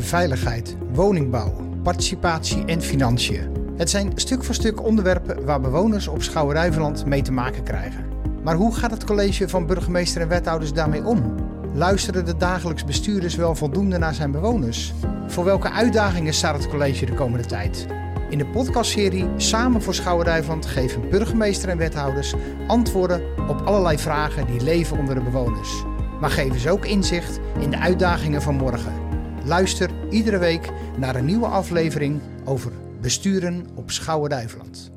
veiligheid, woningbouw, participatie en financiën. Het zijn stuk voor stuk onderwerpen waar bewoners op Schouwen-Duiveland mee te maken krijgen. Maar hoe gaat het college van burgemeester en wethouders daarmee om? Luisteren de dagelijks bestuurders wel voldoende naar zijn bewoners? Voor welke uitdagingen staat het college de komende tijd? In de podcastserie Samen voor Schouwen-Duiveland geven burgemeester en wethouders antwoorden op allerlei vragen die leven onder de bewoners. Maar geven ze ook inzicht in de uitdagingen van morgen. Luister iedere week naar een nieuwe aflevering over besturen op Schouwen-Duiveland.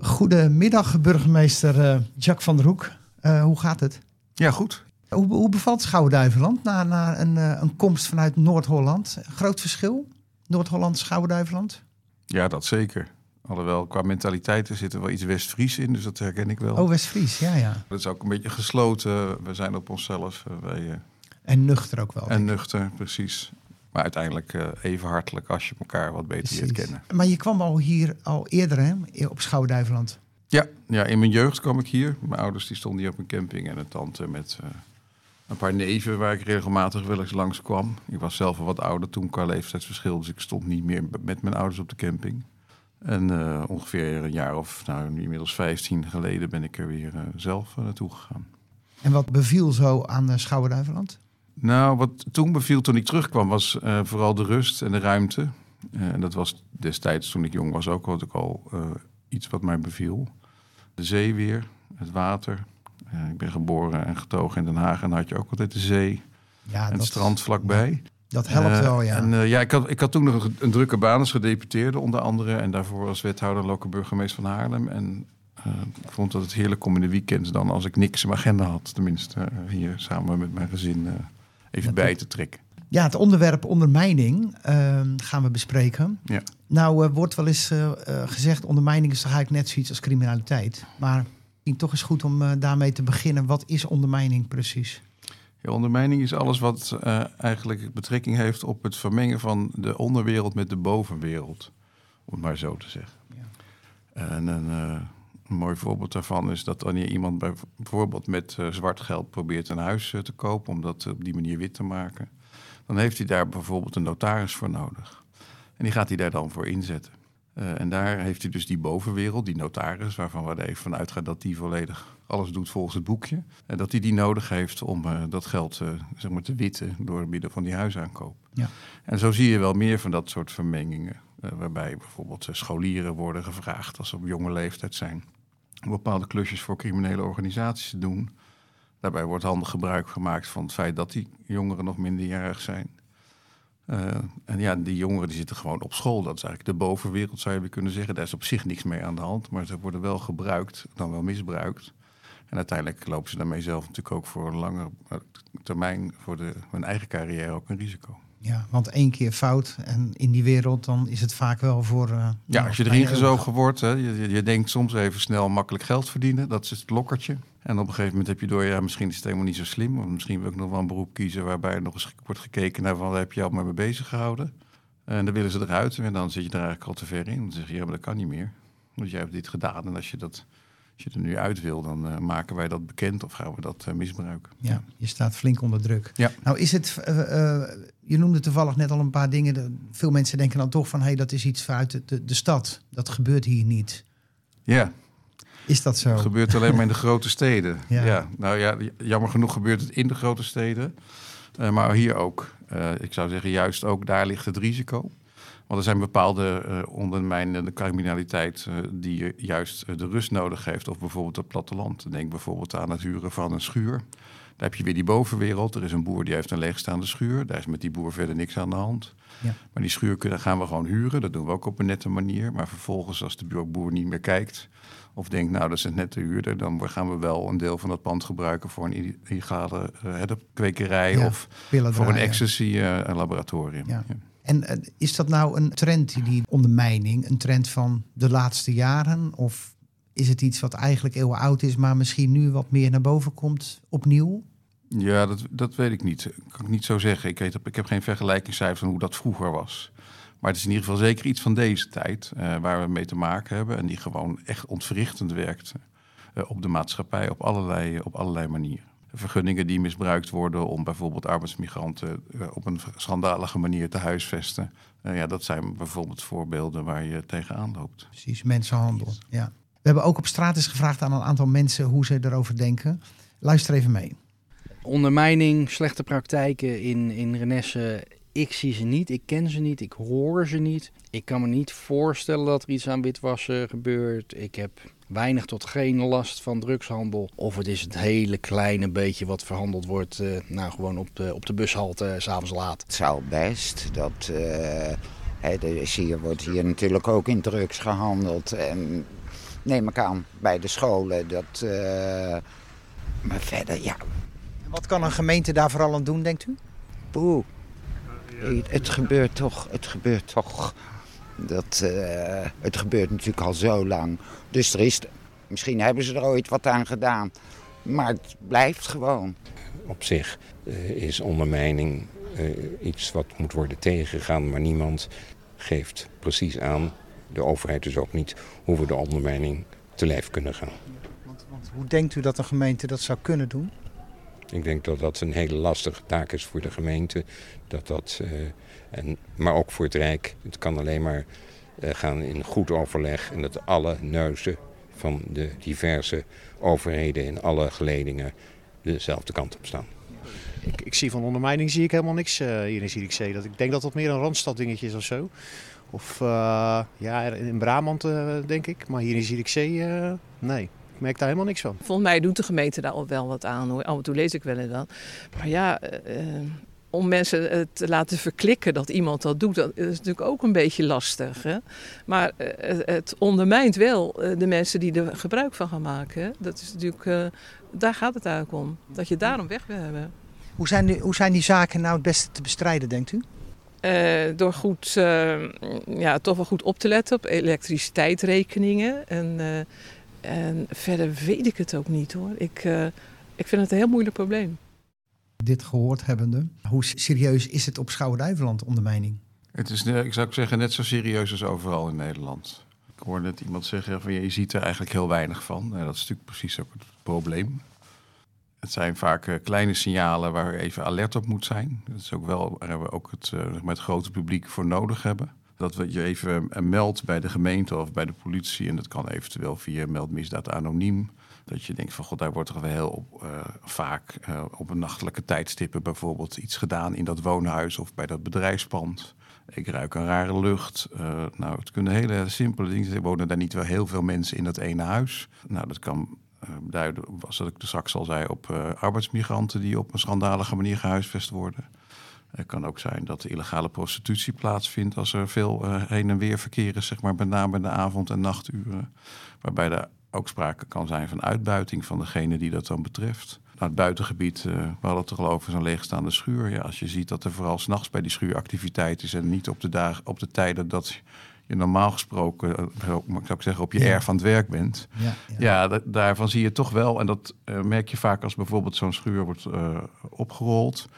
Goedemiddag, burgemeester uh, Jacques van der Hoek. Uh, hoe gaat het? Ja, goed. Hoe, hoe bevalt Schouwen-Duiveland na, na een, uh, een komst vanuit Noord-Holland? Groot verschil? Noord-Holland, Schouwen-Duiveland? Ja, dat zeker. Alhoewel, qua mentaliteiten zit er wel iets West-Fries in, dus dat herken ik wel. Oh, West-Fries, ja, ja. Dat is ook een beetje gesloten. We zijn op onszelf. Wij, en nuchter ook wel. En nuchter, precies. Maar uiteindelijk uh, even hartelijk als je elkaar wat beter leert kennen. Maar je kwam al hier al eerder hè, op Schouwen-Duiveland? Ja, ja, in mijn jeugd kwam ik hier. Mijn ouders die stonden hier op een camping en een tante met uh, een paar neven waar ik regelmatig wel eens langs kwam. Ik was zelf al wat ouder toen qua leeftijdsverschil, dus ik stond niet meer met mijn ouders op de camping. En uh, ongeveer een jaar of, nou nu inmiddels 15 geleden ben ik er weer zelf naartoe gegaan. En wat beviel zo aan uh, Schouwen-Duiveland? Nou, wat toen beviel toen ik terugkwam was uh, vooral de rust en de ruimte. Uh, en dat was destijds toen ik jong was ook, wat ik al uh, iets wat mij beviel. De zee weer, het water. ik ben geboren en getogen in Den Haag en had je ook altijd de zee ja, en dat, het strand vlakbij. Dat helpt wel, ja. En ja, ik had, ik had toen nog een, drukke baan als gedeputeerde onder andere. En daarvoor als wethouder lokale burgemeester van Haarlem. En ik vond dat het heerlijk om in de weekends dan, als ik niks in mijn agenda had, tenminste hier samen met mijn gezin even bij te trekken. Ja, het onderwerp ondermijning uh, gaan we bespreken. Ja. Nou uh, wordt wel eens uh, gezegd, ondermijning is toch eigenlijk net zoiets als criminaliteit. Maar ik toch eens goed om daarmee te beginnen. Wat is ondermijning precies? Ja, ondermijning is alles wat eigenlijk betrekking heeft op het vermengen van de onderwereld met de bovenwereld. Om het maar zo te zeggen. Ja. En een, een mooi voorbeeld daarvan is dat wanneer iemand bijvoorbeeld met uh, zwart geld probeert een huis uh, te kopen, om dat op die manier wit te maken, dan heeft hij daar bijvoorbeeld een notaris voor nodig. En die gaat hij daar dan voor inzetten. Uh, en daar heeft hij dus die bovenwereld, die notaris, waarvan we er even van uitgaan dat die volledig alles doet volgens het boekje. En dat hij die nodig heeft om dat geld zeg maar te witten door middel van die huisaankoop. Ja. En zo zie je wel meer van dat soort vermengingen. waarbij bijvoorbeeld scholieren worden gevraagd als ze op jonge leeftijd zijn bepaalde klusjes voor criminele organisaties te doen. Daarbij wordt handig gebruik gemaakt van het feit dat die jongeren nog minderjarig zijn. Uh, en ja, die jongeren die zitten gewoon op school. Dat is eigenlijk de bovenwereld, zou je kunnen zeggen. Daar is op zich niks mee aan de hand, maar ze worden wel gebruikt, dan wel misbruikt. En uiteindelijk lopen ze daarmee zelf natuurlijk ook voor een lange termijn, voor de, hun eigen carrière ook een risico. Ja, want één keer fout en in die wereld dan is het vaak wel voor. Uh, ja, als je erin gezogen wordt, hè, je, je, denkt soms even snel makkelijk geld verdienen, dat is het lokkertje. En op een gegeven moment heb je door, ja, misschien is het helemaal niet zo slim, of misschien wil ik nog wel een beroep kiezen waarbij er nog eens wordt gekeken naar wat heb je al maar mee bezig gehouden. En dan willen ze eruit en dan zit je er eigenlijk al te ver in. Dan zeg je, ja, maar dat kan niet meer. Want jij hebt dit gedaan en als je dat als je er nu uit wil, dan uh, maken wij dat bekend of gaan we dat uh, misbruiken. Ja, je staat flink onder druk. Ja. Nou is het, uh, je noemde toevallig net al een paar dingen. Veel mensen denken dan toch van, hé, hey, dat is iets vanuit de, de, stad. Dat gebeurt hier niet. Ja. Is dat zo? Het gebeurt alleen maar in de grote steden. Ja. ja. Nou ja, jammer genoeg gebeurt het in de grote steden. maar hier ook. ik zou zeggen, juist ook daar ligt het risico. Want er zijn bepaalde uh, ondermijnende criminaliteit uh, die juist uh, de rust nodig heeft. Of bijvoorbeeld het platteland. Denk bijvoorbeeld aan het huren van een schuur. Daar heb je weer die bovenwereld. Er is een boer die heeft een leegstaande schuur. Daar is met die boer verder niks aan de hand. Ja. Maar die schuur kunnen, gaan we gewoon huren. Dat doen we ook op een nette manier. Maar vervolgens, als de boer niet meer kijkt... of denkt, nou, dat is een nette huurder... dan gaan we wel een deel van dat pand gebruiken... voor een illegale kwekerij ja, of voor een ecstasy-laboratorium. ja. En uh, is dat nou een trend, die ondermijning, een trend van de laatste jaren? Of is het iets wat eigenlijk eeuwen oud is, maar misschien nu wat meer naar boven komt opnieuw? Ja, dat, dat weet ik niet. Kan ik niet zo zeggen. Ik, weet, ik heb geen vergelijkingscijfer van hoe dat vroeger was. Maar het is in ieder geval zeker iets van deze tijd uh, waar we mee te maken hebben. En die gewoon echt ontwrichtend werkt uh, op de maatschappij op allerlei, op allerlei manieren. Vergunningen die misbruikt worden om bijvoorbeeld arbeidsmigranten op een schandalige manier te huisvesten. ja, dat zijn bijvoorbeeld voorbeelden waar je tegenaan loopt. Precies, mensenhandel. Ja. We hebben ook op straat eens gevraagd aan een aantal mensen hoe ze erover denken. Luister even mee. Ondermijning, slechte praktijken in, in Renesse ik zie ze niet, ik ken ze niet, ik hoor ze niet. Ik kan me niet voorstellen dat er iets aan witwassen gebeurt. Ik heb weinig tot geen last van drugshandel. Of het is het hele kleine beetje wat verhandeld wordt, uh, nou gewoon op de, op de bushalte uh, s'avonds laat. Het zou best. Dat, uh, hè, hier wordt hier natuurlijk ook in drugs gehandeld. En neem ik aan bij de scholen. Dat, maar verder, ja. Wat kan een gemeente daar vooral aan doen, denkt u? Poeh het gebeurt toch, het gebeurt toch. Dat, uh, het gebeurt natuurlijk al zo lang. Dus er is, misschien hebben ze er ooit wat aan gedaan. Maar het blijft gewoon. Op zich uh, is ondermijning uh, iets wat moet worden tegengegaan. Maar niemand geeft precies aan, de overheid dus ook niet, hoe we de ondermijning te lijf kunnen gaan. Want, want hoe denkt u dat een gemeente dat zou kunnen doen? Ik denk dat dat een hele lastige taak is voor de gemeente. Dat dat, uh, en, maar ook voor het Rijk. Het kan alleen maar uh, gaan in goed overleg. En dat alle neuzen van de diverse overheden in alle geledingen dezelfde kant op staan. Ik, ik zie van ondermijning zie ik helemaal niks uh, hier in Zierikzee. Dat, ik denk dat dat meer een randstaddingetje is of zo. Of ja, in Brabant denk ik. Maar hier in Zierikzee, nee. Ik merk daar helemaal niks van. Volgens mij doet de gemeente daar al wel wat aan. Hoor. Af en toe lees ik wel en dan. Maar ja, uh, om mensen te laten verklikken dat iemand dat doet, dat is natuurlijk ook een beetje lastig. Hè? Maar uh, het ondermijnt wel de mensen die er gebruik van gaan maken. Dat is natuurlijk, daar gaat het eigenlijk om. Dat je daarom weg wil hebben. Hoe zijn, die, hoe zijn die zaken nou het beste te bestrijden, denkt u? Uh, door goed, uh, ja, toch wel goed op te letten op elektriciteitsrekeningen. En uh, en verder weet ik het ook niet hoor. Ik, uh, ik vind het een heel moeilijk probleem. Dit gehoord hebbende, hoe serieus is het op Schouwen-Duiveland ondermijning? Het is, ik zou zeggen, net zo serieus als overal in Nederland. Ik hoorde net iemand zeggen van je ziet er eigenlijk heel weinig van. dat is natuurlijk precies ook het probleem. Het zijn vaak uh, kleine signalen waar je even alert op moet zijn. Dat is ook wel waar we ook het, uh, het grote publiek voor nodig hebben dat we je even meldt bij de gemeente of bij de politie. En dat kan eventueel via meldmisdaad anoniem. Dat je denkt van god, daar wordt er wel heel op, uh, vaak uh, op een nachtelijke tijdstippen bijvoorbeeld iets gedaan in dat woonhuis of bij dat bedrijfspand. Ik ruik een rare lucht. Nou, het kunnen hele simpele dingen zijn. Er wonen daar niet wel heel veel mensen in dat ene huis. Nou, dat kan duiden, zoals ik straks al zei, op arbeidsmigranten die op een schandalige manier gehuisvest worden. Het kan ook zijn dat de illegale prostitutie plaatsvindt als er veel uh, heen en weer verkeer is, zeg maar, met name in de avond- en nachturen. Waarbij er ook sprake kan zijn van uitbuiting van degene die dat dan betreft. Nou, het buitengebied, uh, we hadden het er al over zo'n leegstaande schuur. Ja, als je ziet dat er vooral s'nachts bij die schuur activiteit is en niet op de, dagen, op de tijden dat je normaal gesproken, zou ik zeggen, op je ja. erf aan het werk bent. Ja, ja. ja daarvan zie je toch wel, en dat merk je vaak als bijvoorbeeld zo'n schuur wordt opgerold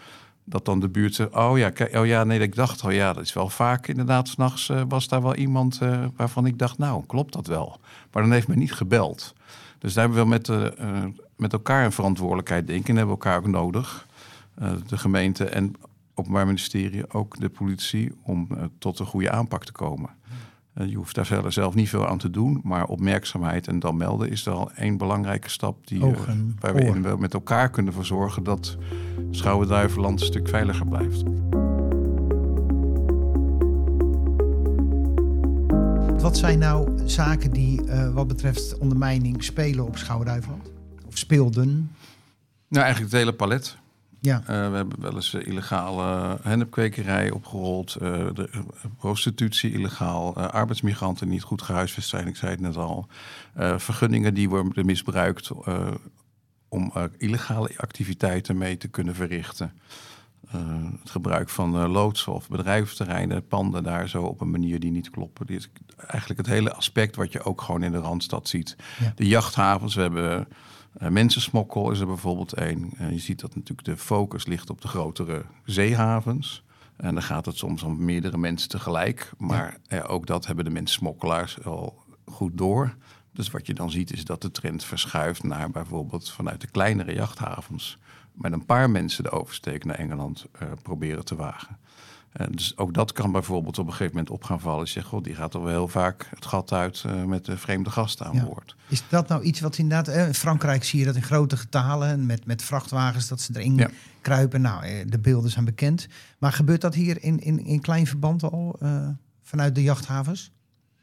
dat dan de buurt zegt, oh ja, oh ja, nee, ik dacht al, ja, dat is wel vaak inderdaad, s'nachts uh, was daar wel iemand uh, waarvan ik dacht, nou, klopt dat wel? Maar dan heeft men niet gebeld. Dus daar hebben we wel met, uh, met elkaar een verantwoordelijkheid, denk ik, en hebben we elkaar ook nodig. de gemeente en Openbaar Ministerie, ook de politie, om tot een goede aanpak te komen. Eh, je hoeft daar verder zelf niet veel aan te doen, maar opmerkzaamheid en dan melden is er al één belangrijke stap die, uh, waar we in, met elkaar kunnen voor zorgen dat Schouwen-Duiveland een stuk veiliger blijft. Wat zijn nou zaken die uh, wat betreft ondermijning spelen op Schouwen-Duiveland? Of speelden? Nou, eigenlijk het hele palet. Ja. Uh, we hebben wel eens uh, illegale hennepkwekerij opgerold, uh, de, prostitutie illegaal, arbeidsmigranten niet goed gehuisvest zijn, ik zei het net al. vergunningen die worden misbruikt om illegale activiteiten mee te kunnen verrichten. het gebruik van loodsen of bedrijfsterreinen, panden daar zo op een manier die niet kloppen. Dit is eigenlijk het hele aspect wat je ook gewoon in de Randstad ziet. Ja. De jachthavens, we hebben uh, mensensmokkel is er bijvoorbeeld één. Uh, je ziet dat natuurlijk de focus ligt op de grotere zeehavens. En dan gaat het soms om meerdere mensen tegelijk. Maar ja. ook dat hebben de mensensmokkelaars al goed door. Dus wat je dan ziet is dat de trend verschuift naar bijvoorbeeld vanuit de kleinere jachthavens met een paar mensen de oversteek naar Engeland proberen te wagen. Uh, dus ook dat kan bijvoorbeeld op een gegeven moment op gaan vallen. Je zegt, god, die gaat toch wel heel vaak het gat uit uh, met de vreemde gasten aan boord. Is dat nou iets wat inderdaad... in Frankrijk zie je dat in grote getalen met, met vrachtwagens... dat ze erin ja. kruipen. Nou, de beelden zijn bekend. Maar gebeurt dat hier in, in, in klein verband al vanuit de jachthavens?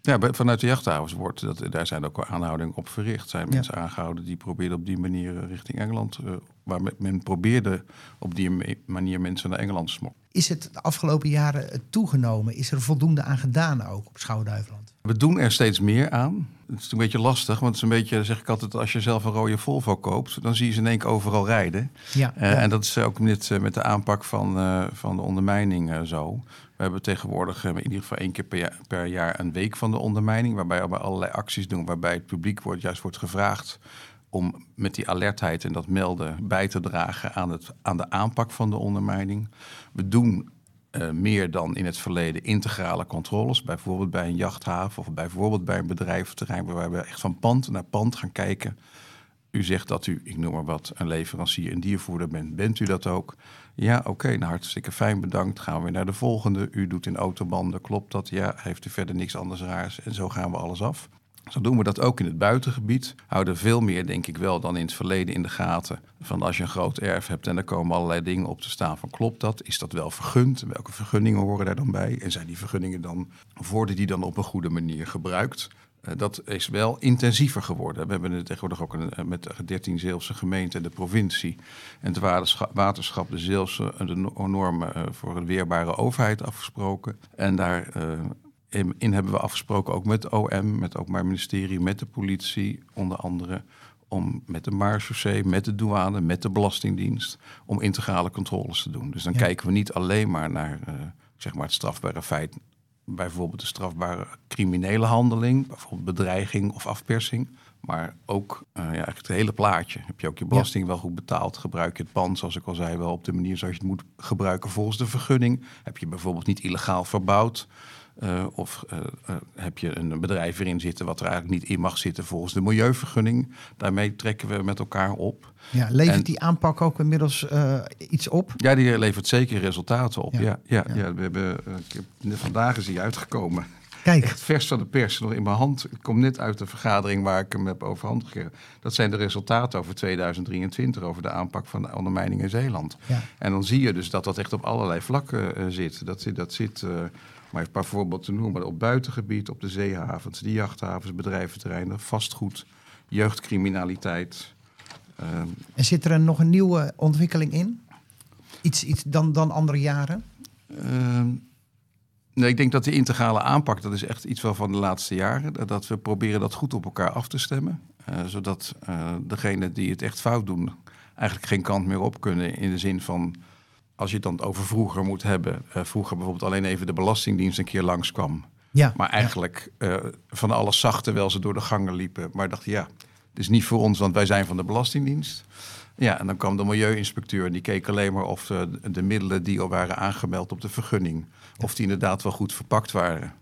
Ja, vanuit de jachthavens wordt dat, daar zijn ook aanhoudingen op verricht. Zijn mensen aangehouden die probeerden op die manier eh, richting Engeland, waar men probeerde op die manier mensen naar Engeland te smokkelen. Is het de afgelopen jaren toegenomen? Is er voldoende aan gedaan ook op Schouwduiveland? We doen er steeds meer aan. Het is een beetje lastig, want het is een beetje, zeg ik altijd, als je zelf een rode Volvo koopt, dan zie je ze in één keer overal rijden. Ja, uh, En dat is ook met, met de aanpak van, uh, van de ondermijning uh, zo. We hebben tegenwoordig in ieder geval één keer per jaar, per jaar, een week van de ondermijning, waarbij we allerlei acties doen, waarbij het publiek wordt, juist wordt gevraagd om met die alertheid en dat melden bij te dragen aan, het, aan de aanpak van de ondermijning. We doen uh, meer dan in het verleden integrale controles. Bijvoorbeeld bij een jachthaven of bijvoorbeeld bij een bedrijventerrein... waar we echt van pand naar pand gaan kijken. U zegt dat u, ik noem maar wat, een leverancier en diervoerder bent. Bent u dat ook? Ja, oké, nou hartstikke fijn, bedankt. Gaan we weer naar de volgende. U doet in autobanden, klopt dat? Ja, heeft u verder niks anders raars? En zo gaan we alles af. Zo doen we dat ook in het buitengebied. Houden veel meer, denk ik wel, dan in het verleden in de gaten. Van als je een groot erf hebt en er komen allerlei dingen op te staan van klopt dat? Is dat wel vergund? Welke vergunningen horen daar dan bij? En zijn die vergunningen dan, worden die dan op een goede manier gebruikt? Uh, dat is wel intensiever geworden. We hebben tegenwoordig ook een, met de 13 Zeelse gemeenten, de provincie en het waterschap, de Zeelse de normen uh, voor een weerbare overheid afgesproken. En daar uh, in hebben we afgesproken, ook met OM, met ook mijn ministerie, met de politie, onder andere, om met de marechaussee, met de douane, met de Belastingdienst, om integrale controles te doen. Dus dan kijken we niet alleen maar naar uh, zeg maar het strafbare feit, bijvoorbeeld de strafbare criminele handeling, bijvoorbeeld bedreiging of afpersing. Maar ook uh, ja, eigenlijk het hele plaatje. Heb je ook je belasting wel goed betaald? Gebruik je het pand, zoals ik al zei, wel op de manier zoals je het moet gebruiken volgens de vergunning? Heb je bijvoorbeeld niet illegaal verbouwd? Uh, of uh, uh, heb je een bedrijf erin zitten wat er eigenlijk niet in mag zitten volgens de milieuvergunning. Daarmee trekken we met elkaar op. Ja, levert en, die aanpak ook inmiddels iets op? Ja, die levert zeker resultaten op. Ja, ja, ja, ja. ja we hebben, vandaag is hij uitgekomen. Kijk. Echt vers van de pers, nog in mijn hand. Het komt net uit de vergadering waar ik hem heb overhandigd gegeven. Dat zijn de resultaten over 2023, over de aanpak van de ondermijning in Zeeland. Ja. En dan zie je dus dat dat echt op allerlei vlakken zit. Dat, dat zit maar een paar voorbeelden te noemen. Op buitengebied, op de zeehavens, de jachthavens, bedrijventerreinen, vastgoed, jeugdcriminaliteit. Um, en zit er nog een nieuwe ontwikkeling in? Iets, iets dan, dan andere jaren? Um, nee, ik denk dat de integrale aanpak, dat is echt iets wel van de laatste jaren. Dat we proberen dat goed op elkaar af te stemmen. Uh, zodat uh, degenen die het echt fout doen, eigenlijk geen kant meer op kunnen. In de zin van als je het dan over vroeger moet hebben. Uh, vroeger bijvoorbeeld alleen even de Belastingdienst een keer langskwam. Ja, maar eigenlijk ja. uh, van alles zag terwijl ze door de gangen liepen. Maar dacht ja, het is niet voor ons, want wij zijn van de Belastingdienst. Ja, en dan kwam de milieuinspecteur en die keek alleen maar of de, de middelen die al waren aangemeld op de vergunning, of die inderdaad wel goed verpakt waren.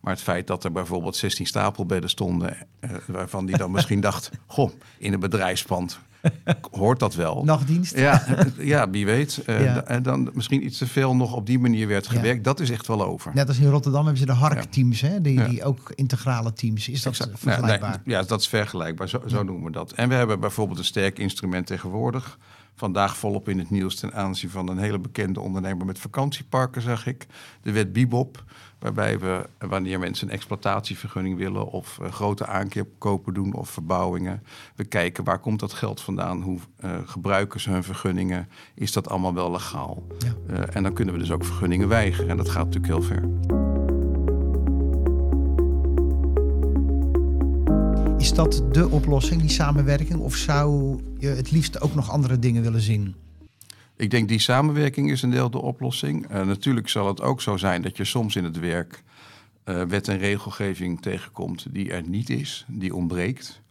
Maar het feit dat er bijvoorbeeld 16 stapelbedden stonden, uh, waarvan die dan misschien dacht: Goh, in een bedrijfspand hoort dat wel. Nachtdienst? Ja, ja wie weet. Uh, En dan misschien iets te veel nog op die manier werd gewerkt. Ja. Dat is echt wel over. Net als in Rotterdam hebben ze de harkteams, hè? Die, die ook integrale teams. Is dat exact. vergelijkbaar? Nee, ja, dat is vergelijkbaar. Zo, zo noemen we dat. En we hebben bijvoorbeeld een sterk instrument tegenwoordig vandaag volop in het nieuws ten aanzien van een hele bekende ondernemer met vakantieparken, zag ik. De wet Bibop, waarbij we, wanneer mensen een exploitatievergunning willen of uh, grote aankopen doen of verbouwingen, we kijken waar komt dat geld vandaan, hoe uh, gebruiken ze hun vergunningen, is dat allemaal wel legaal? Ja. Uh, en dan kunnen we dus ook vergunningen weigeren en dat gaat natuurlijk heel ver. Is dat de oplossing, die samenwerking? Of zou je het liefst ook nog andere dingen willen zien? Ik denk die samenwerking is een deel de oplossing. Uh, natuurlijk zal het ook zo zijn dat je soms in het werk uh, wet en regelgeving tegenkomt die er niet is, die ontbreekt.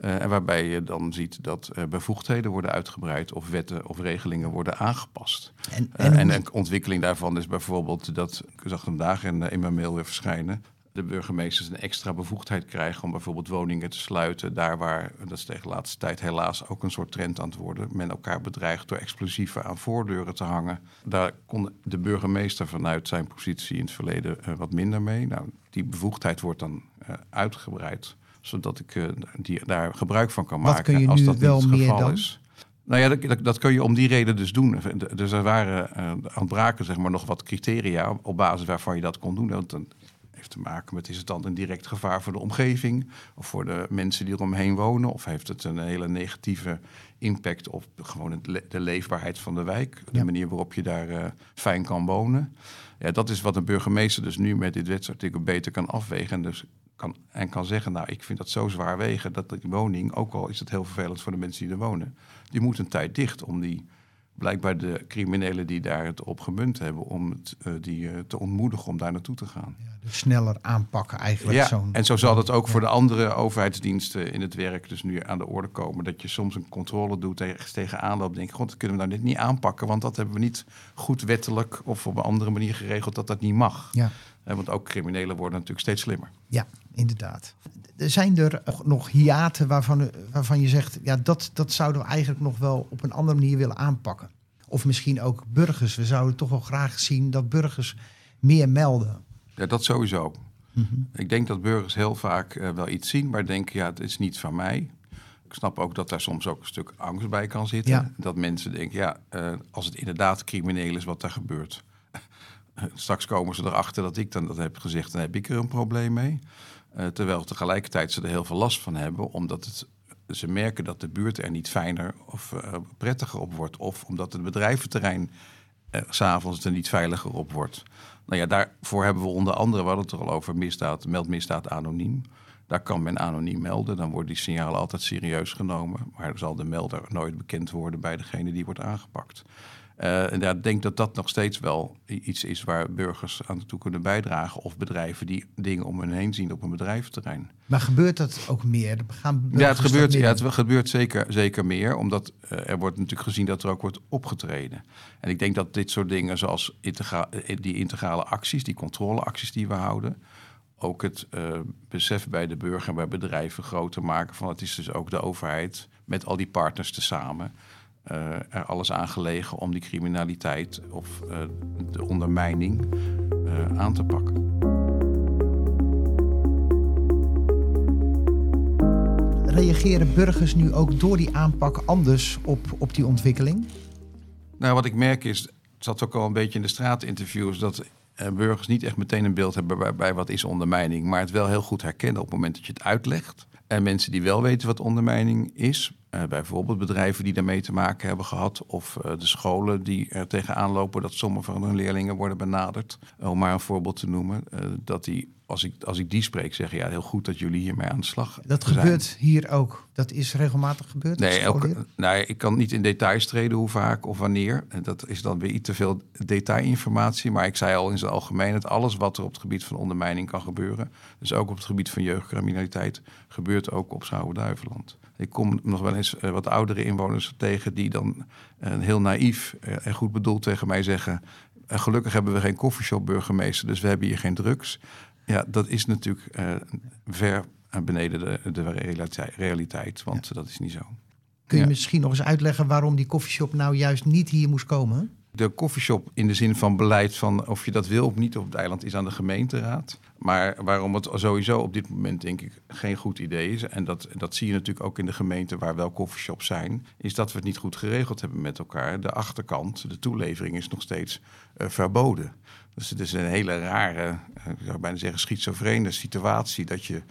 Uh, en waarbij je dan ziet dat bevoegdheden worden uitgebreid of wetten of regelingen worden aangepast. En, en, en een ontwikkeling daarvan is bijvoorbeeld dat, ik zag vandaag in, in mijn mail weer verschijnen, de burgemeesters een extra bevoegdheid krijgen om bijvoorbeeld woningen te sluiten. Daar waar, dat is tegen de laatste tijd helaas ook een soort trend aan het worden, men elkaar bedreigt door explosieven aan voordeuren te hangen. Daar kon de burgemeester vanuit zijn positie in het verleden uh, wat minder mee. Nou, die bevoegdheid wordt dan uh, uitgebreid, zodat ik uh, die, daar gebruik van kan wat maken kun je als nu dat wel niet het geval dan? is. Nou ja, dat, dat, kun je om die reden dus doen. Dus er waren uh, ontbraken zeg maar, nog wat criteria op basis waarvan je dat kon doen. Want heeft te maken met is het dan een direct gevaar voor de omgeving of voor de mensen die eromheen wonen, of heeft het een hele negatieve impact op gewoon de leefbaarheid van de wijk, de Ja. manier waarop je daar uh, fijn kan wonen. Ja, dat is wat een burgemeester dus nu met dit wetsartikel beter kan afwegen en dus kan, en kan zeggen, nou ik vind dat zo zwaar wegen dat die woning, ook al is het heel vervelend voor de mensen die er wonen, die moet een tijd dicht om die blijkbaar de criminelen die daar het op gemunt hebben, om het, uh, die uh, te ontmoedigen om daar naartoe te gaan. Ja, dus sneller aanpakken eigenlijk. Ja, zo'n- en zo zal het ook Ja. voor de andere overheidsdiensten in het werk dus nu aan de orde komen. Dat je soms een controle doet, ergens tegenaan loopt. Denk, god, dat kunnen we nou net niet aanpakken, want dat hebben we niet goed wettelijk of op een andere manier geregeld dat dat niet mag. Ja. Eh, Want ook criminelen worden natuurlijk steeds slimmer. Ja, inderdaad. Er zijn er nog hiaten waarvan, waarvan je zegt, ja, dat, dat zouden we eigenlijk nog wel op een andere manier willen aanpakken. Of misschien ook burgers. We zouden toch wel graag zien dat burgers meer melden. Ja, dat sowieso. Mhm. Ik denk dat burgers heel vaak eh, wel iets zien, maar denken, ja, het is niet van mij. Ik snap ook dat daar soms ook een stuk angst bij kan zitten. Ja. Dat mensen denken, ja, eh, als het inderdaad crimineel is wat daar gebeurt. Straks komen ze erachter dat ik dan dat heb gezegd, dan heb ik er een probleem mee. Eh, terwijl tegelijkertijd ze er heel veel last van hebben, omdat het, ze merken dat de buurt er niet fijner of eh, prettiger op wordt. Of omdat het bedrijventerrein eh, s'avonds er niet veiliger op wordt. Nou ja, daarvoor hebben we onder andere, we hadden het er al over, misdaad, meld misdaad anoniem. Daar kan men anoniem melden, dan worden die signalen altijd serieus genomen. Maar zal de melder nooit bekend worden bij degene die wordt aangepakt. Uh, en ja, ik denk dat dat nog steeds wel iets is waar burgers aan toe kunnen bijdragen. Of bedrijven die dingen om hen heen zien op een bedrijventerrein. Maar gebeurt dat ook meer? Gaan Ja, het gebeurt, ja, het gebeurt zeker, zeker meer. Omdat uh, er wordt natuurlijk gezien dat er ook wordt opgetreden. En ik denk dat dit soort dingen zoals integra die integrale acties, die controleacties die we houden ook het uh, besef bij de burger en bij bedrijven groter maken van het is dus ook de overheid met al die partners tezamen er alles aan gelegen om die criminaliteit of uh, de ondermijning uh, aan te pakken. Reageren burgers nu ook door die aanpak anders op, op die ontwikkeling? Nou, wat ik merk is, het zat ook al een beetje in de straatinterviews, dat burgers niet echt meteen een beeld hebben bij, bij, wat is ondermijning, maar het wel heel goed herkennen op het moment dat je het uitlegt. En mensen die wel weten wat ondermijning is, uh, bijvoorbeeld bedrijven die daarmee te maken hebben gehad, of uh, de scholen die er tegenaan lopen dat sommige van hun leerlingen worden benaderd, om maar een voorbeeld te noemen, dat die, als ik, als ik die spreek, zeggen ja, heel goed dat jullie hiermee aan de slag Dat zijn. gebeurt hier ook. Dat is regelmatig gebeurd. Nee, elke, nou, ik kan niet in details treden hoe vaak of wanneer. Dat is dan weer iets te veel detailinformatie. Maar ik zei al in zijn algemeen dat alles wat er op het gebied van ondermijning kan gebeuren, dus ook op het gebied van jeugdcriminaliteit, gebeurt ook op Schouwen-Duiveland. Ik kom nog wel eens uh, wat oudere inwoners tegen die dan uh, heel naïef uh, en goed bedoeld tegen mij zeggen: gelukkig hebben we geen koffieshop burgemeester, dus we hebben hier geen drugs. Ja, dat is natuurlijk ver beneden de, de realiteit, realiteit, want ja. dat is niet zo. Kun je ja. misschien nog eens uitleggen waarom die koffieshop nou juist niet hier moest komen? De koffieshop in de zin van beleid van of je dat wil of niet op het eiland is aan de gemeenteraad. Maar waarom het sowieso op dit moment denk ik geen goed idee is, en dat, dat zie je natuurlijk ook in de gemeenten waar wel koffieshops zijn, is dat we het niet goed geregeld hebben met elkaar. De achterkant, de toelevering is nog steeds uh, verboden. Dus het is een hele rare, uh, ik zou bijna zeggen schizofrene situatie dat je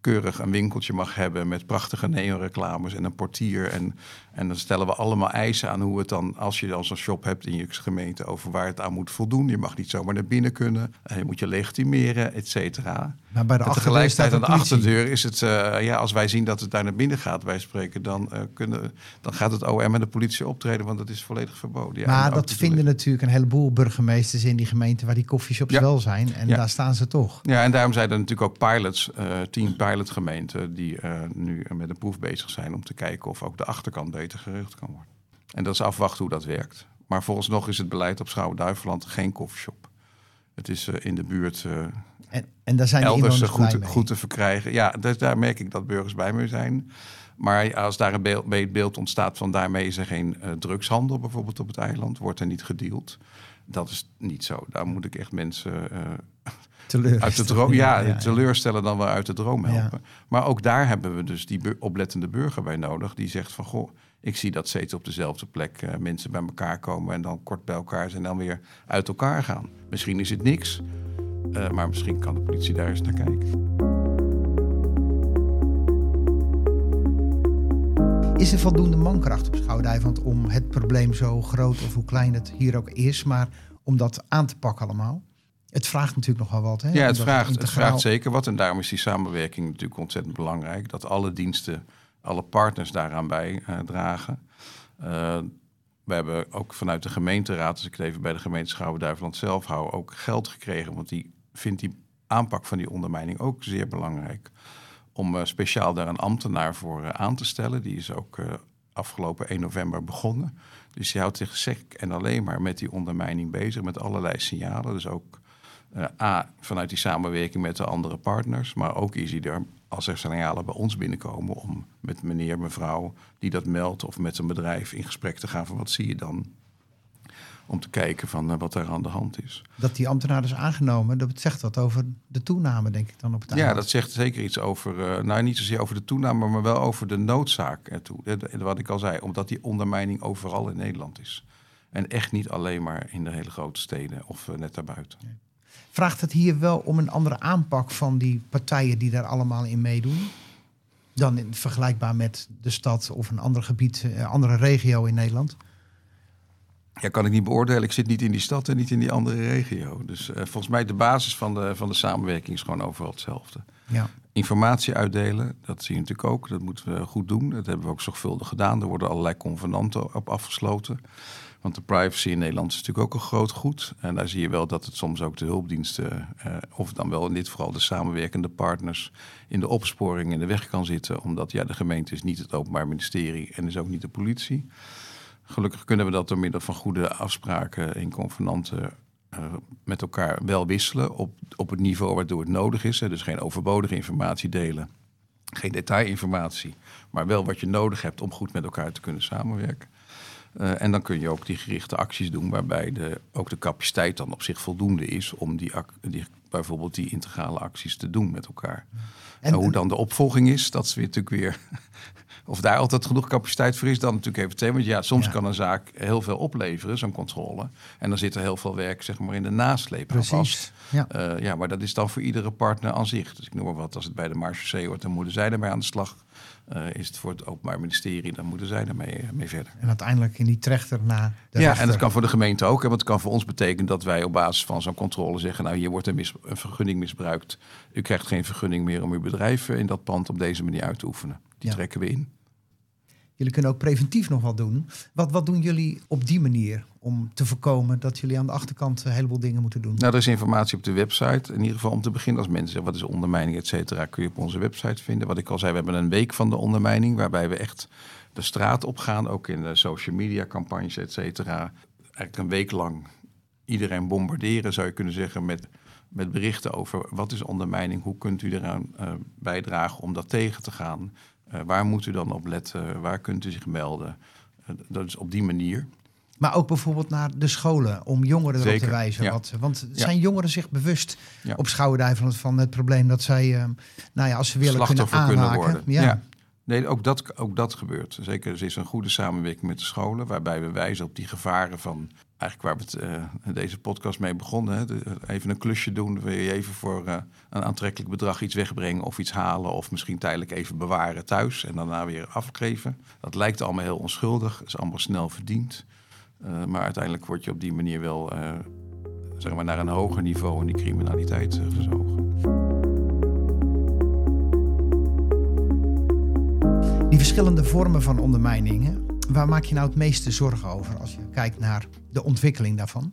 keurig een winkeltje mag hebben met prachtige neonreclames en een portier. En, en dan stellen we allemaal eisen aan hoe het dan, als je dan zo'n shop hebt in je gemeente, over waar het aan moet voldoen. Je mag niet zomaar naar binnen kunnen, je moet je legitimeren, et cetera. Maar bij de en tegelijkertijd aan de achterdeur is het, uh, ja, als wij zien dat het daar naar binnen gaat, wij spreken, dan, uh, kunnen, dan gaat het OM en de politie optreden, want dat is volledig verboden. Ja, maar dat vinden natuurlijk een heleboel burgemeesters in die gemeente waar die koffieshops ja. wel zijn. En ja. daar staan ze toch. Ja, en daarom zijn er natuurlijk ook pilots, uh, tien pilotgemeenten, die nu met een proef bezig zijn om te kijken of ook de achterkant beter geregeld kan worden. En dat is afwachten hoe dat werkt. Maar volgens nog is het beleid op Schouwen-Duiveland geen koffieshop. Het is uh, in de buurt uh, en, en daar zijn de elders goed, blij mee. goed te verkrijgen. Ja, dus daar merk ik dat burgers bij me zijn. Maar als daar een beeld, be- beeld ontstaat van daarmee is er geen eh, drugshandel bijvoorbeeld op het eiland, wordt er niet gedeeld. Dat is niet zo. Daar moet ik echt mensen eh, uit de droom, ja, ja. teleurstellen dan wel uit de droom Ja. helpen. Maar ook daar hebben we dus die oplettende burger bij nodig. Die zegt van, goh, ik zie dat steeds op dezelfde plek eh, mensen bij elkaar komen... en dan kort bij elkaar zijn en dan weer uit elkaar gaan. Misschien is het niks, eh, maar misschien kan de politie daar eens naar kijken. Is er voldoende mankracht op Schouwdijvand om het probleem zo groot of hoe klein het hier ook is, maar om dat aan te pakken allemaal? Het vraagt natuurlijk nogal wat. Hè? Ja, het vraagt, het vraagt zeker wat. En daarom is die samenwerking natuurlijk ontzettend belangrijk. Dat alle diensten, alle partners daaraan bijdragen. Eh we hebben ook vanuit de gemeenteraad, als ik het even bij de gemeente Schouwen-Duiveland zelf hou, ook geld gekregen. Want die vindt die aanpak van die ondermijning ook zeer belangrijk. Om eh, speciaal daar een ambtenaar voor eh, aan te stellen. Die is ook eh, afgelopen 1 november begonnen. Dus die houdt zich sec en alleen maar met die ondermijning bezig, met allerlei signalen. Dus ook eh, A, vanuit die samenwerking met de andere partners. Maar ook is hij er, als er signalen bij ons binnenkomen, om met meneer, mevrouw die dat meldt of met een bedrijf in gesprek te gaan van wat zie je dan? Om te kijken van eh, wat er aan de hand is. Dat die ambtenaar is aangenomen, dat zegt wat over de toename, denk ik dan op het Ja, dat zegt zeker iets over, eh, nou niet zozeer over de toename, maar wel over de noodzaak ertoe. Eh, Wat ik al zei, omdat die ondermijning overal in Nederland is. En echt niet alleen maar in de hele grote steden of net daarbuiten. Vraagt het hier wel om een andere aanpak van die partijen die daar allemaal in meedoen? Dan in, vergelijkbaar met de stad of een ander gebied, een andere regio in Nederland? Ja, kan ik niet beoordelen. Ik zit niet in die stad en niet in die andere regio. Dus eh, volgens mij de basis van de, van de samenwerking is gewoon overal hetzelfde. Ja. Informatie uitdelen, dat zie je natuurlijk ook. Dat moeten we goed doen. Dat hebben we ook zorgvuldig gedaan. Er worden allerlei convenanten op afgesloten. Want de privacy in Nederland is natuurlijk ook een groot goed. En daar zie je wel dat het soms ook de hulpdiensten, eh, of dan wel in dit geval de samenwerkende partners, in de opsporing in de weg kan zitten. Omdat ja, de gemeente is niet het Openbaar Ministerie en is ook niet de politie. Gelukkig kunnen we dat door middel van goede afspraken in convenanten eh, met elkaar wel wisselen op, op het niveau waardoor het nodig is. Dus geen overbodige informatie delen, geen detailinformatie, maar wel wat je nodig hebt om goed met elkaar te kunnen samenwerken. Eh, en dan kun je ook die gerichte acties doen waarbij de, ook de capaciteit dan op zich voldoende is om die, die, bijvoorbeeld die integrale acties te doen met elkaar. En, hoe dan de opvolging is, dat is weer natuurlijk weer. Of daar altijd genoeg capaciteit voor is, dan natuurlijk even thema. Want ja, soms Ja. kan een zaak heel veel opleveren, zo'n controle. En dan zit er heel veel werk zeg maar, in de nasleep aan vast. Precies. Ja. Eh, ja, maar dat is dan voor iedere partner aan zich. Dus ik noem maar wat, als het bij de marechaussee wordt, dan moeten zij ermee aan de slag. Eh, is het voor het Openbaar Ministerie, dan moeten zij ermee eh, mee verder. En uiteindelijk in die trechter de ja, rechter. en dat kan voor de gemeente ook. Hè, want het kan voor ons betekenen dat wij op basis van zo'n controle zeggen... nou, hier wordt een, mis- een vergunning misbruikt. U krijgt geen vergunning meer om uw bedrijf eh, in dat pand op deze manier uit te oefenen. Die Ja. trekken we in. Jullie kunnen ook preventief nog wat doen. Wat, wat doen jullie op die manier om te voorkomen dat jullie aan de achterkant een heleboel dingen moeten doen? Nou, er is informatie op de website. In ieder geval om te beginnen als mensen zeggen... wat is ondermijning, et cetera, kun je op onze website vinden. Wat ik al zei, we hebben een week van de ondermijning... waarbij we echt de straat op gaan. Ook in de social media campagnes, et cetera. Eigenlijk een week lang iedereen bombarderen, zou je kunnen zeggen... met, met berichten over wat is ondermijning... hoe kunt u eraan eh, bijdragen om dat tegen te gaan... Eh, waar moet u dan op letten? Waar kunt u zich melden? Eh, dat is op die manier. Maar ook bijvoorbeeld naar de scholen om jongeren erop te wijzen. ja. Wat, want Ja. zijn jongeren zich bewust Ja. op Schouwendijveland van het probleem dat zij, eh, nou ja, als ze willen kunnen slachtoffer kunnen worden. Ja. Nee, ook dat, ook dat gebeurt. Zeker, er is een goede samenwerking met de scholen, waarbij we wijzen op die gevaren van, eigenlijk waar we het, eh, deze podcast mee begonnen. Hè, even een klusje doen, wil je even voor eh, een aantrekkelijk bedrag iets wegbrengen of iets halen, of misschien tijdelijk even bewaren thuis en daarna weer afgeven. Dat lijkt allemaal heel onschuldig, is allemaal snel verdiend. Eh, maar uiteindelijk word je op die manier wel zeg maar naar een hoger niveau in die criminaliteit gezogen. Die verschillende vormen van ondermijningen, waar maak je nou het meeste zorgen over als je kijkt naar de ontwikkeling daarvan?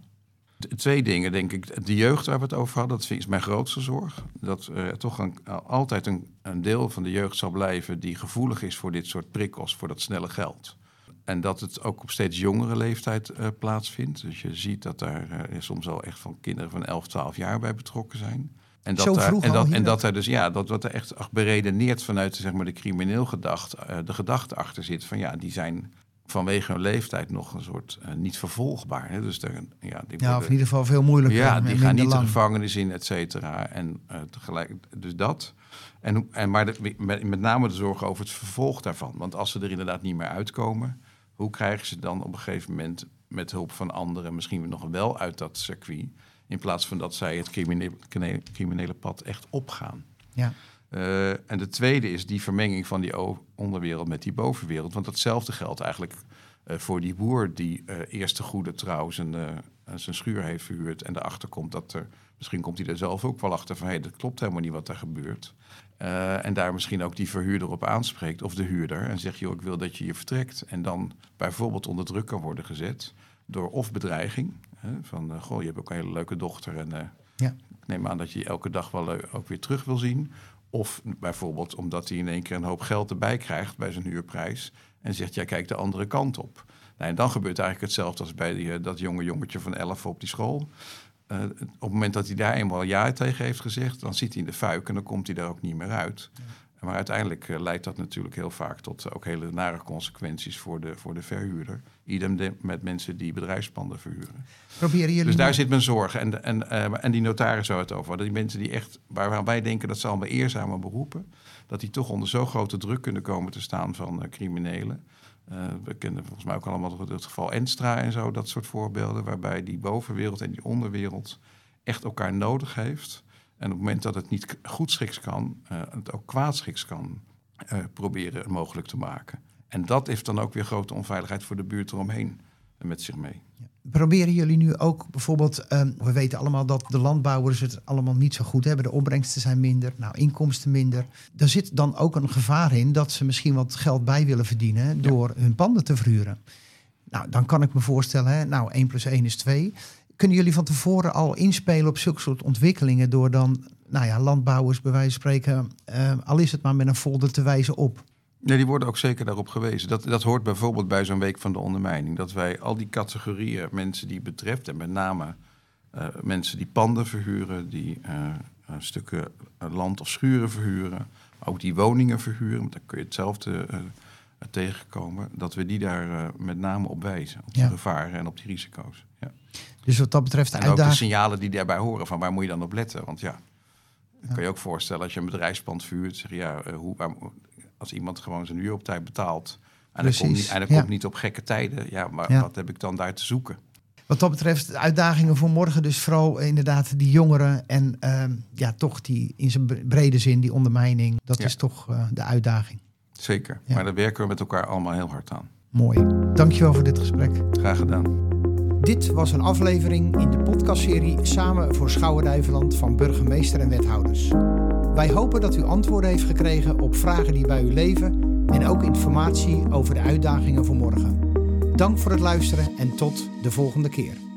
Twee dingen, denk ik. De jeugd waar we het over hadden, dat ik mijn grootste zorg. Dat er toch een, altijd een, een deel van de jeugd zal blijven die gevoelig is voor dit soort prikkels, voor dat snelle geld. En dat het ook op steeds jongere leeftijd eh, plaatsvindt. Dus je ziet dat daar eh, soms al echt van kinderen van 11, 12 jaar bij betrokken zijn. En dat, Zo daar, vroeg en, dat, en dat er dus ja, dat wat er echt beredeneerd vanuit zeg maar, de crimineel gedacht, eh, de gedachte achter zit van ja, die zijn vanwege hun leeftijd nog een soort eh, niet vervolgbaar. Hè? Dus daar, ja, die Ja, of in ieder geval veel moeilijker. ja, die gaan niet de lang. gevangenis in, et cetera. En eh, tegelijk, dus dat. En, en, maar de- met, met name de zorg over het vervolg daarvan. Want als ze er inderdaad niet meer uitkomen, hoe krijgen ze dan op een gegeven moment met hulp van anderen misschien nog wel uit dat circuit? In plaats van dat zij het criminele, pad echt opgaan. Ja. Eh, en de tweede is die vermenging van die onderwereld met die bovenwereld. Want datzelfde geldt eigenlijk eh, voor die boer die eh eerst de goede trouw zijn, zijn schuur heeft verhuurd. En erachter komt dat er, misschien komt hij er zelf ook wel achter van hé, dat klopt helemaal niet wat er gebeurt. En daar misschien ook die verhuurder op aanspreekt, of de huurder. En zegt, joh, ik wil dat je hier vertrekt. En dan bijvoorbeeld onder druk kan worden gezet door of bedreiging. Hè, van, eh, goh, je hebt ook een hele leuke dochter en eh, Ja. ik neem aan dat je elke dag wel eh, ook weer terug wil zien. Of bijvoorbeeld omdat hij in één keer een hoop geld erbij krijgt bij zijn huurprijs. En zegt, ja, kijk de andere kant op. Nou, en dan gebeurt eigenlijk hetzelfde als bij die, dat jonge jongetje van 11 op die school. Op het moment dat hij daar eenmaal ja tegen heeft gezegd, dan zit hij in de fuik en dan komt hij daar ook niet meer uit. Maar uiteindelijk eh, leidt dat natuurlijk heel vaak tot eh, ook hele nare consequenties voor de, voor de verhuurder. Idem de- met mensen die bedrijfspanden verhuren. Proberen jullie Dus daar zit mijn zorg. En, en, eh, en die notaris zou het over hadden. Die mensen die echt, waarvan wij denken dat ze allemaal eerzame beroepen, dat die toch onder zo grote druk kunnen komen te staan van criminelen. We kennen volgens mij ook allemaal het, het geval Enstra en zo, dat soort voorbeelden, waarbij die bovenwereld en die onderwereld echt elkaar nodig heeft. En op het moment dat het niet k- goedschiks kan, eh, het ook kwaadschiks kan eh, proberen mogelijk te maken. En dat heeft dan ook weer grote onveiligheid voor de buurt eromheen met zich mee. Proberen jullie nu ook bijvoorbeeld, ehm, we weten allemaal dat de landbouwers het allemaal niet zo goed hebben. De opbrengsten zijn minder, nou inkomsten minder. Er zit dan ook een gevaar in dat ze misschien wat geld bij willen verdienen door hun panden te verhuren. Nou, dan kan ik me voorstellen, hè, nou 1 plus 1 is 2. Kunnen jullie van tevoren al inspelen op zulke soort ontwikkelingen door dan, nou ja, landbouwers bij wijze van spreken, eh, al is het maar met een folder te wijzen op? Ja, die worden ook zeker daarop gewezen. Dat, dat hoort bijvoorbeeld bij zo'n week van de ondermijning. Dat wij al die categorieën mensen die het betreft, en met name eh, mensen die panden verhuren, die eh, stukken land of schuren verhuren, maar ook die woningen verhuren, want daar kun je hetzelfde tegenkomen, dat we die daar met name op wijzen. Op die Ja. gevaren en op die risico's. Ja. Dus wat dat betreft de En ook de signalen die daarbij horen, van waar moet je dan op letten? Want ja, dan kan je ook voorstellen als je een bedrijfspand vuurt, zeg ja, eh, hoe, waar- als iemand gewoon zijn huur op tijd betaalt en dat komt niet, en dat ja. komt niet op gekke tijden, ja, maar Ja. wat heb ik dan daar te zoeken? Wat dat betreft, uitdagingen voor morgen, dus vooral inderdaad die jongeren en ehm, ja, toch die in zijn bre- brede zin, die ondermijning, dat Ja. is toch eh, de uitdaging. Zeker, Ja. maar daar werken we met elkaar allemaal heel hard aan. Mooi. Dankjewel voor dit gesprek. Graag gedaan. Dit was een aflevering in de podcastserie Samen voor Schouwen-Duiveland van burgemeester en wethouders. Wij hopen dat u antwoorden heeft gekregen op vragen die bij u leven en ook informatie over de uitdagingen voor morgen. Dank voor het luisteren en tot de volgende keer.